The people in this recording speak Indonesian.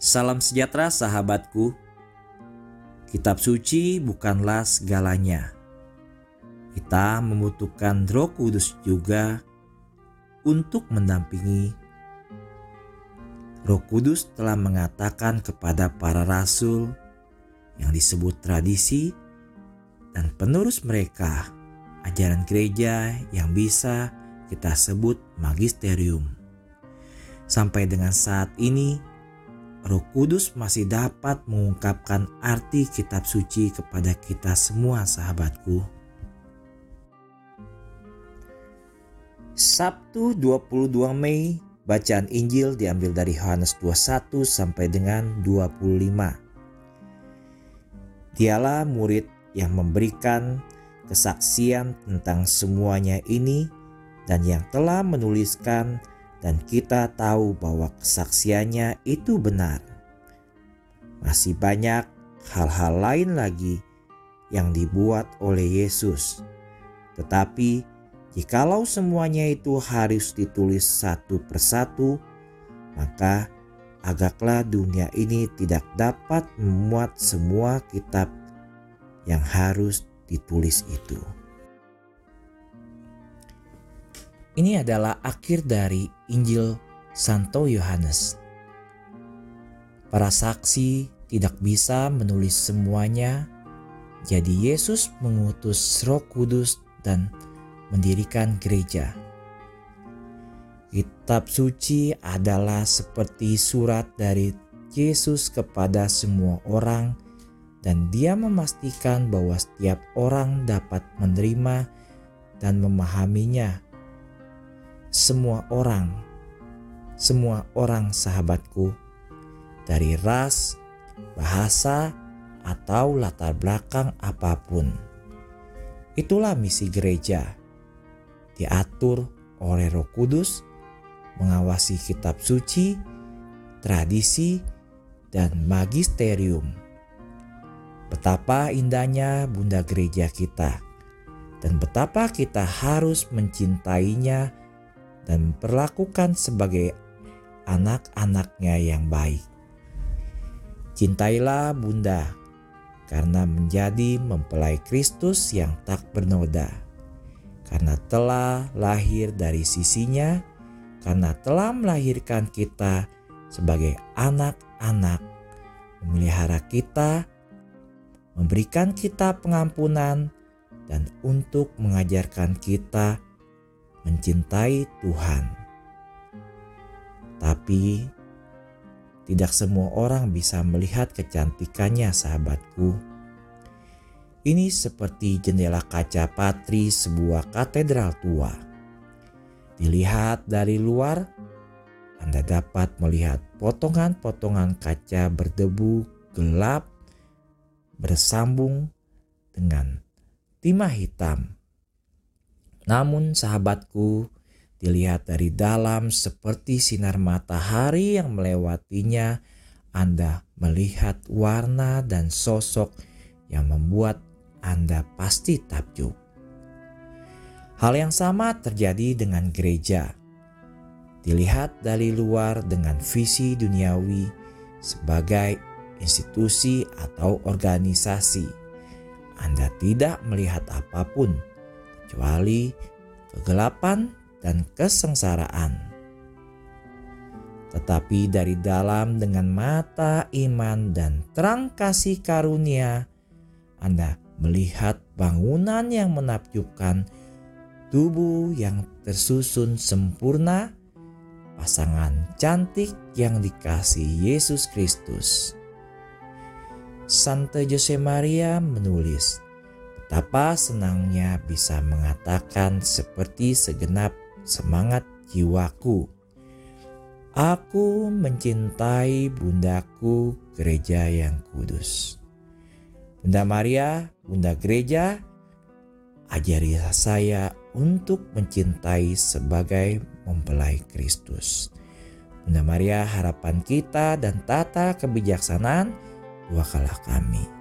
Salam sejahtera sahabatku. Kitab suci bukanlah segalanya. Kita membutuhkan Roh Kudus juga untuk mendampingi. Roh Kudus telah mengatakan kepada para rasul yang disebut tradisi dan penerus mereka ajaran gereja yang bisa kita sebut magisterium. Sampai dengan saat ini, Roh Kudus masih dapat mengungkapkan arti kitab suci kepada kita semua sahabatku. Sabtu 22 Mei, bacaan Injil diambil dari Yohanes 21 sampai dengan 25. Dialah murid yang memberikan kesaksian tentang semuanya ini dan yang telah menuliskan dan kita tahu bahwa kesaksiannya itu benar. Masih banyak hal-hal lain lagi yang dibuat oleh Yesus. Tetapi jikalau semuanya itu harus ditulis satu persatu, maka agaklah dunia ini tidak dapat memuat semua kitab yang harus ditulis itu. Ini adalah akhir dari Injil Santo Yohanes. Para saksi tidak bisa menulis semuanya, jadi Yesus mengutus Roh Kudus dan mendirikan gereja. Kitab suci adalah seperti surat dari Yesus kepada semua orang, dan Dia memastikan bahwa setiap orang dapat menerima dan memahaminya semua orang, semua orang sahabatku, dari ras, bahasa, atau latar belakang apa pun. Itulah misi gereja, diatur oleh Roh Kudus, mengawasi kitab suci, tradisi, dan magisterium. Betapa indahnya Bunda Gereja kita, dan betapa kita harus mencintainya dan perlakukan sebagai anak-anaknya yang baik. Cintailah Bunda karena menjadi mempelai Kristus yang tak bernoda. Karena telah lahir dari sisinya, karena telah melahirkan kita sebagai anak-anak, memelihara kita, memberikan kita pengampunan, dan untuk mengajarkan kita mencintai Tuhan. Tapi tidak semua orang bisa melihat kecantikannya sahabatku. Ini seperti jendela kaca patri sebuah katedral tua. Dilihat dari luar, Anda dapat melihat potongan-potongan kaca berdebu gelap bersambung dengan timah hitam namun sahabatku, dilihat dari dalam seperti sinar matahari yang melewatinya, Anda melihat warna dan sosok yang membuat Anda pasti takjub. Hal yang sama terjadi dengan gereja. Dilihat dari luar dengan visi duniawi sebagai institusi atau organisasi. Anda tidak melihat apa pun kecuali kegelapan dan kesengsaraan. Tetapi dari dalam dengan mata iman dan terang kasih karunia, Anda melihat bangunan yang menakjubkan, tubuh yang tersusun sempurna, pasangan cantik yang dikasih Yesus Kristus. Santa Jose Maria menulis, Betapa senangnya bisa mengatakan seperti segenap semangat jiwaku. Aku mencintai bundaku gereja yang kudus. Bunda Maria, Bunda Gereja, ajari saya untuk mencintai sebagai mempelai Kristus. Bunda Maria, harapan kita dan tata kebijaksanaan, doakanlah kami.